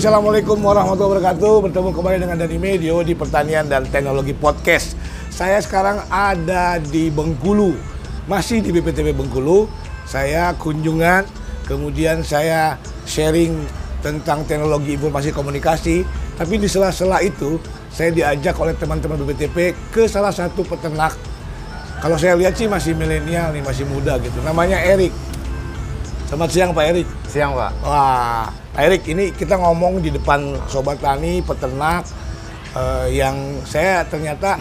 Assalamualaikum warahmatullahi wabarakatuh. Bertemu kembali dengan Dani Medio di Pertanian dan Teknologi Podcast. Saya sekarang ada di Bengkulu, masih di BPTP Bengkulu. Saya kunjungan, kemudian saya sharing tentang teknologi informasi komunikasi. Tapi di sela-sela itu, saya diajak oleh teman-teman BPTP ke salah satu peternak. Kalau saya lihat sih masih milenial nih, masih muda gitu. Namanya Erik. Selamat siang Pak Erik. Siang, Pak. Wah, Pak Erik, ini kita ngomong di depan sobat tani, peternak, eh, yang saya ternyata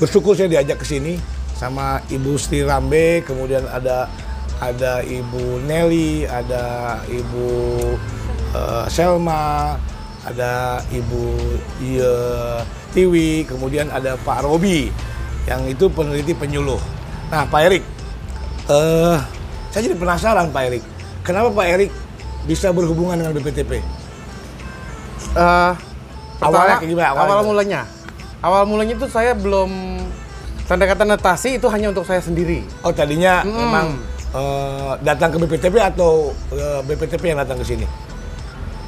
bersyukur saya diajak ke sini sama Ibu Sri Rambe, kemudian ada ada Ibu Nelly, ada Ibu eh, Selma, ada Ibu Iya Tiwi, kemudian ada Pak Robi, yang itu peneliti penyuluh. Nah, Pak Erik, eh saya jadi penasaran Pak Erik, kenapa Pak Erik bisa berhubungan dengan BPTP? Eh, Awalnya pertama, kayak gimana? Awalnya Awal gimana? mulanya. Awal mulanya itu saya belum tanda kata netasi itu hanya untuk saya sendiri. Oh tadinya Hmm. memang eh, datang ke BPTP atau eh, BPTP yang datang ke sini?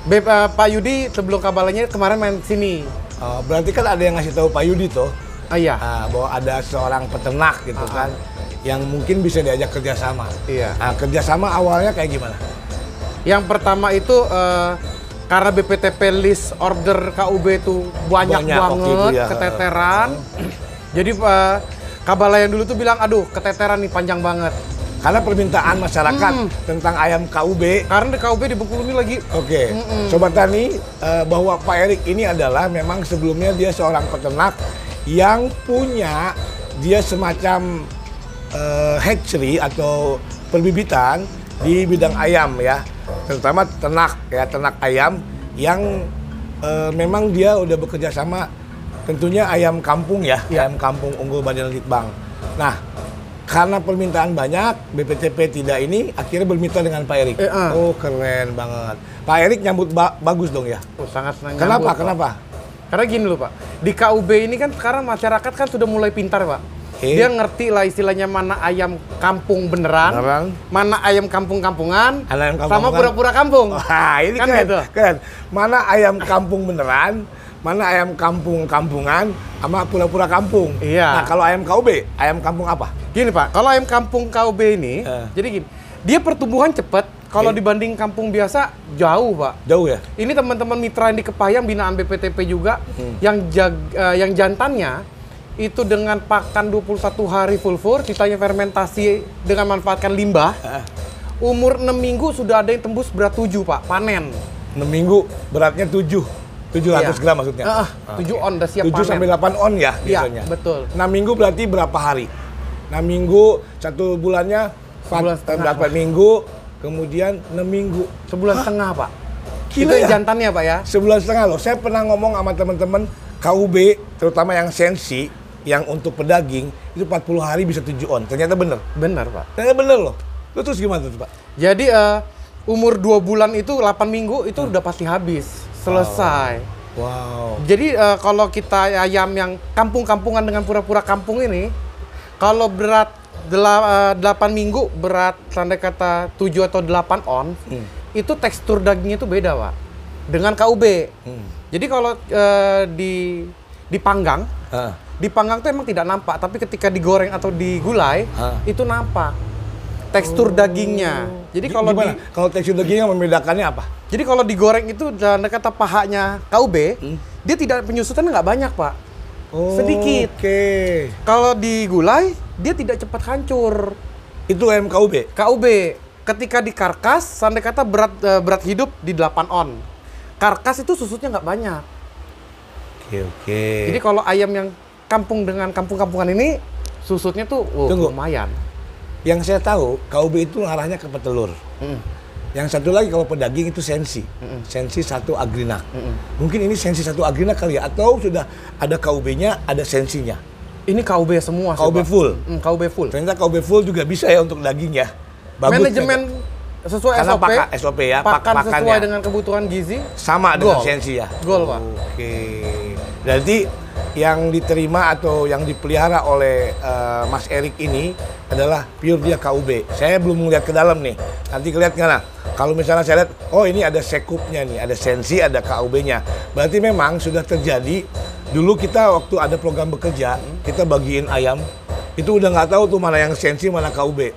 Beb, eh, Pak Yudi sebelum kabalanya kemarin main sini. Eh, berarti kan ada yang ngasih tahu Pak Yudi tuh Ah iya. ah, bahwa ada seorang peternak gitu Ah, kan yang mungkin bisa diajak kerjasama. Iya. Nah, kerjasama awalnya kayak gimana? Yang pertama itu eh, karena BPTP list order KUB itu banyak, Banyak banget, ya. keteteran. Jadi eh, Kabala yang dulu tuh bilang, aduh keteteran nih panjang banget. Karena permintaan masyarakat Hmm. tentang ayam KUB Karena di KUB di Bengkulu ini lagi Oke, Sobat Tani, eh, bahwa Pak Erik ini adalah memang sebelumnya dia seorang peternak yang punya dia semacam eh, hatchery atau perbibitan di bidang ayam ya, terutama ternak ya ternak ayam yang eh, memang dia udah bekerja sama tentunya ayam kampung ya, Iya. ayam kampung unggul Badan Litbang. Nah, karena permintaan banyak, BPTP tidak ini akhirnya bermitra dengan Pak Erik. Eh, ah. Oh keren banget. Pak Erik nyambut ba- bagus dong ya. oh, sangat senang Kenapa? nyambut, Pak. Kenapa? Karena gini loh Pak, di KUB ini kan sekarang masyarakat kan sudah mulai pintar Pak. Oke. Dia ngerti lah istilahnya mana ayam kampung beneran, Beneran. mana ayam kampung-kampungan, Ayam sama kampung-kampungan. pura-pura kampung. Wah ini Kan keren, gitu. keren. Mana ayam kampung beneran, mana ayam kampung kampungan, sama pura-pura kampung. Iya. Nah kalau ayam KUB, ayam kampung apa? Gini Pak, kalau ayam kampung KUB ini, Eh. jadi gini, dia pertumbuhan cepat. Kalau Oke. dibanding kampung biasa jauh Pak. Jauh ya? Ini teman-teman mitra yang di Kepayang binaan BPTP juga Hmm. yang jag, eh, yang jantannya itu dengan pakan 21 hari full fur, sisanya fermentasi dengan manfaatkan limbah. Ah. Umur 6 minggu sudah ada yang tembus berat 7, Pak, panen. 6 minggu beratnya 7. 700 Iya. gram maksudnya. Ah, 7 on udah siap 7 panen. sampai 8 on ya Iya, biasanya. betul. 6 minggu berarti berapa hari? 6 minggu, satu bulannya empat- Sebulan eh, setengah, berapa minggu, kemudian 6 minggu. Sebulan setengah, Pak. Gila itu ya? jantannya, Pak ya. Sebulan setengah loh. Saya pernah ngomong sama teman-teman KUB, terutama yang sensi, yang untuk pedaging, itu 40 hari bisa 7 on. Ternyata bener. Benar, Pak. Ternyata bener loh. Lu terus gimana tuh, Pak? Jadi eh, umur 2 bulan itu 8 minggu itu udah pasti habis. Selesai. Wow. Jadi eh, kalau kita ayam yang kampung-kampungan dengan pura-pura kampung ini, kalau berat dela- eh, 8 minggu, berat tanda kata 7 atau 8 on, Hmm. itu tekstur dagingnya itu beda, Pak. Dengan KUB. Hmm. Jadi kalau eh, di dipanggang, Ah. Dipanggang tuh emang tidak nampak, tapi ketika digoreng atau digulai, Ah. itu nampak. Tekstur dagingnya. Jadi kalau di kalau tekstur daging yang membedakannya apa? jadi kalau digoreng itu dan kata pahanya KUB, Hmm. dia tidak penyusutannya nggak banyak pak. Sedikit. Oke. Kalau digulai, dia tidak cepat hancur. Itu ayam KUB. KUB ketika dikarkas, sampai kata berat eh, berat hidup di 8 on. Karkas itu susutnya nggak banyak. Oke, oke. Jadi kalau ayam yang kampung dengan kampung-kampungan ini susutnya tuh oh, Tunggu. lumayan. yang saya tahu KUB itu ngarahnya ke petelur. Mm. Yang satu lagi kalau pedaging itu sensi. Sensi satu agrinak. Mungkin ini sensi satu agrinak kali ya atau sudah ada KUB-nya, ada sensinya. Ini KUB semua. sih, KUB Pak. full. Mm, KUB full. Ternyata KUB full juga bisa ya untuk daging ya. Bagus Manajemen sesuai Karena SOP, paka- SOP ya, pak- pakan sesuai dengan kebutuhan gizi, sama dengan Gol. sensi ya. Gol, Pak. Oke. Berarti yang diterima atau yang dipelihara oleh eh, Mas Erik ini adalah pure dia KUB. Saya belum melihat ke dalam nih. Nanti kelihat nggak nah? Kalau misalnya saya lihat, oh ini ada sekupnya nih, ada sensi, ada KUB-nya. Berarti memang sudah terjadi. Dulu kita waktu ada program bekerja, kita bagiin ayam, itu udah nggak tahu tuh mana yang sensi, mana KUB.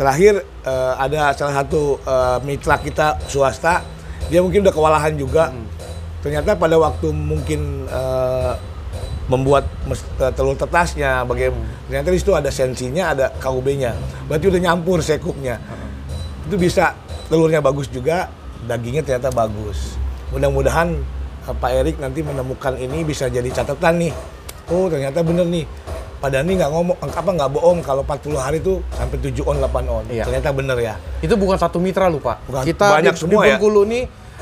Terakhir eh, ada salah satu eh, mitra kita swasta, dia mungkin udah kewalahan juga. Ternyata pada waktu mungkin eh, membuat eh, telur tetasnya, bagaimana ternyata di situ ada sensinya, ada KUB-nya. Berarti udah nyampur sekupnya. Itu bisa telurnya bagus juga, dagingnya ternyata bagus. Mudah-mudahan eh, Pak Erik nanti menemukan ini bisa jadi catatan nih. Oh ternyata bener nih. Pak Dani nggak ngomong, apa nggak bohong kalau 40 hari itu sampai 7 on, 8 on. Iya. Ternyata bener ya. Itu bukan satu mitra lu Pak. Bukan, Kita banyak di, semua di ya? Bengkulu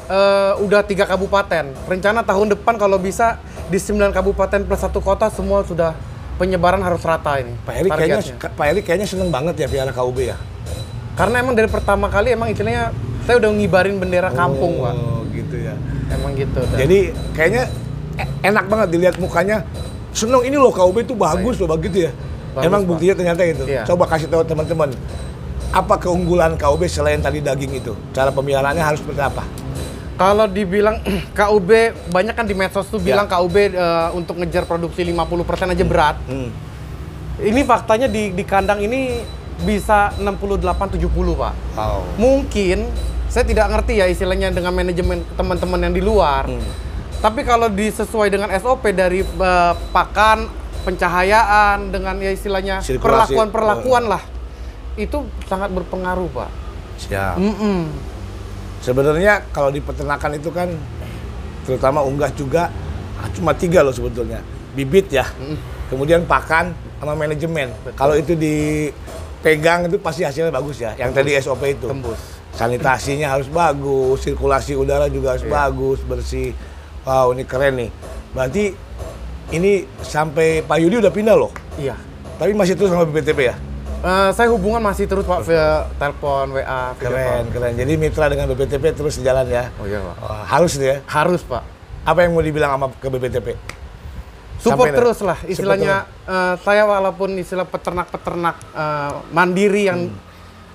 eh, udah tiga kabupaten. Rencana tahun depan kalau bisa di 9 kabupaten plus satu kota semua sudah penyebaran harus rata ini. Pak Erik kayaknya. Pak Erik kayaknya seneng banget ya piala KUB ya. Karena emang dari pertama kali emang istilahnya saya udah ngibarin bendera kampung, Pak. Oh, gitu ya. Emang gitu. Dan- Jadi kayaknya e- enak banget dilihat mukanya. Seneng ini loh KUB itu bagus loh begitu ya. Bagus, Emang Pak. buktinya ternyata itu. Iya. Coba kasih tahu teman-teman. Apa keunggulan KUB selain tadi daging itu? Cara pemeliharaannya harus seperti apa? Kalau dibilang KUB banyak kan di medsos tuh Ya. bilang KUB eh, untuk ngejar produksi 50% aja berat. Hmm. Ini faktanya di di kandang ini bisa 68 70, Pak. Wow. Mungkin saya tidak ngerti ya istilahnya dengan manajemen teman-teman yang di luar. Hmm. Tapi kalau disesuai dengan SOP dari eh, pakan, pencahayaan dengan ya istilahnya perlakuan-perlakuan lah. Itu sangat berpengaruh, Pak. Siap. Mm-mm. Sebenarnya kalau di peternakan itu kan terutama unggas juga ah, cuma tiga loh sebetulnya. Bibit ya. Kemudian pakan sama manajemen. Kalau itu dipegang itu pasti hasilnya bagus ya. Yang tadi SOP itu. Tembus. Sanitasinya harus bagus, sirkulasi udara juga harus Iya. bagus, bersih. Wow, ini keren nih. Berarti ini sampai Pak Yudi udah pindah loh. Iya. Tapi masih terus sama BPTP ya? Eh, saya hubungan masih terus Pak via telepon, WA, Keren, keren. Jadi mitra dengan BPTP terus sejalan ya. Oh iya, Pak. Wah, harus ya. Harus, Pak. Apa yang mau dibilang sama ke BPTP? Support Sampai terus lah istilahnya eh, saya walaupun istilah peternak-peternak eh, mandiri yang Hmm.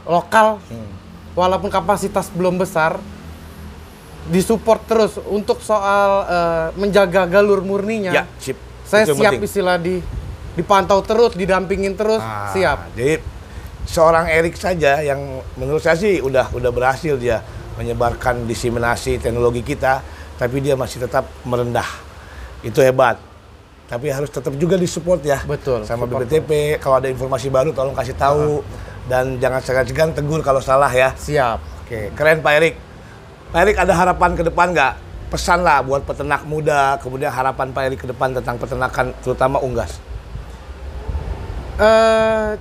lokal walaupun kapasitas belum besar disupport terus untuk soal eh, menjaga galur murninya. Ya, sip. Saya Itu siap penting. istilah di dipantau terus, didampingin terus, Ah, siap. Jadi seorang Erik saja yang menurut saya sih udah udah berhasil dia menyebarkan diseminasi teknologi kita, tapi dia masih tetap merendah. Itu hebat. Tapi harus tetap juga disupport ya. Betul, Sama BPTP, kalau ada informasi baru tolong kasih tahu dan jangan segan-segan tegur kalau salah ya. Siap. Oke, keren Pak Erik. Pak Erik ada harapan ke depan nggak? Pesan lah buat peternak muda, kemudian harapan Pak Erik ke depan tentang peternakan, terutama unggas. Eh,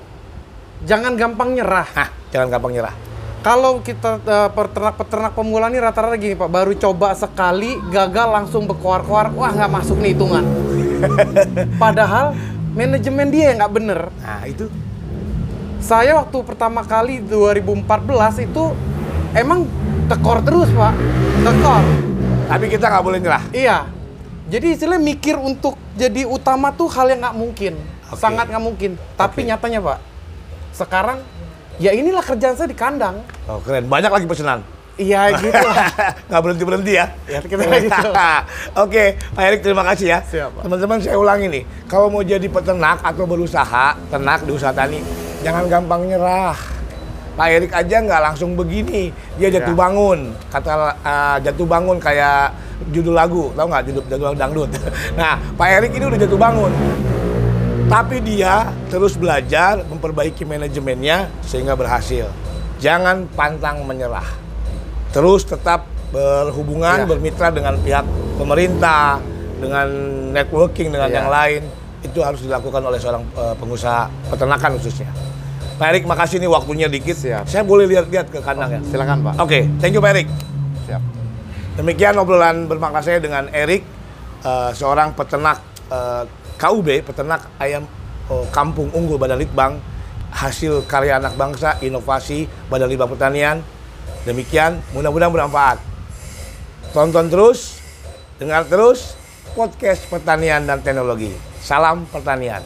jangan gampang nyerah. Hah, jangan gampang nyerah. Kalau kita eh, peternak-peternak pemula ini rata-rata gini Pak, baru coba sekali, gagal langsung berkoar-koar, wah nggak masuk nih hitungan. Padahal manajemen dia yang nggak bener. Nah, itu Saya waktu pertama kali 2014 itu emang tekor terus Pak, tekor. tapi kita nggak boleh nyerah. Iya. Jadi istilahnya mikir untuk jadi utama tuh hal yang nggak mungkin, Oke. sangat nggak mungkin. Tapi Oke. nyatanya Pak, sekarang ya inilah kerjaan saya di kandang. Oh, keren. Banyak lagi pesanan. Iya gitu lah. nggak berhenti berhenti ya. Ya, kita gitu. Oke, Pak Erik terima kasih ya. Siap. Teman-teman saya ulangi nih, kalau mau jadi peternak atau berusaha ternak di usaha tani, jangan gampang nyerah. Pak Erik aja nggak langsung begini, dia jatuh Ya. bangun. Kata uh, jatuh bangun kayak judul lagu, tahu nggak judul judul dangdut. Nah, Pak Erik ini udah jatuh bangun. Tapi dia terus belajar memperbaiki manajemennya sehingga berhasil. Jangan pantang menyerah. Terus tetap berhubungan, Ya. bermitra dengan pihak pemerintah, dengan networking dengan Ya. yang lain. Itu harus dilakukan oleh seorang eh, pengusaha peternakan khususnya. Pak Erik, makasih nih waktunya dikit. Siap. Saya boleh lihat-lihat ke kandang ya? Silakan Pak. Oke, thank you Pak Erik. Siap. Demikian obrolan bermakna saya dengan Erik, eh, seorang peternak eh, KUB, peternak ayam oh, kampung unggul Badan Litbang, hasil karya anak bangsa, inovasi Badan Litbang Pertanian. Demikian, mudah-mudahan bermanfaat. Tonton terus, dengar terus, podcast pertanian dan teknologi. Salam pertanian.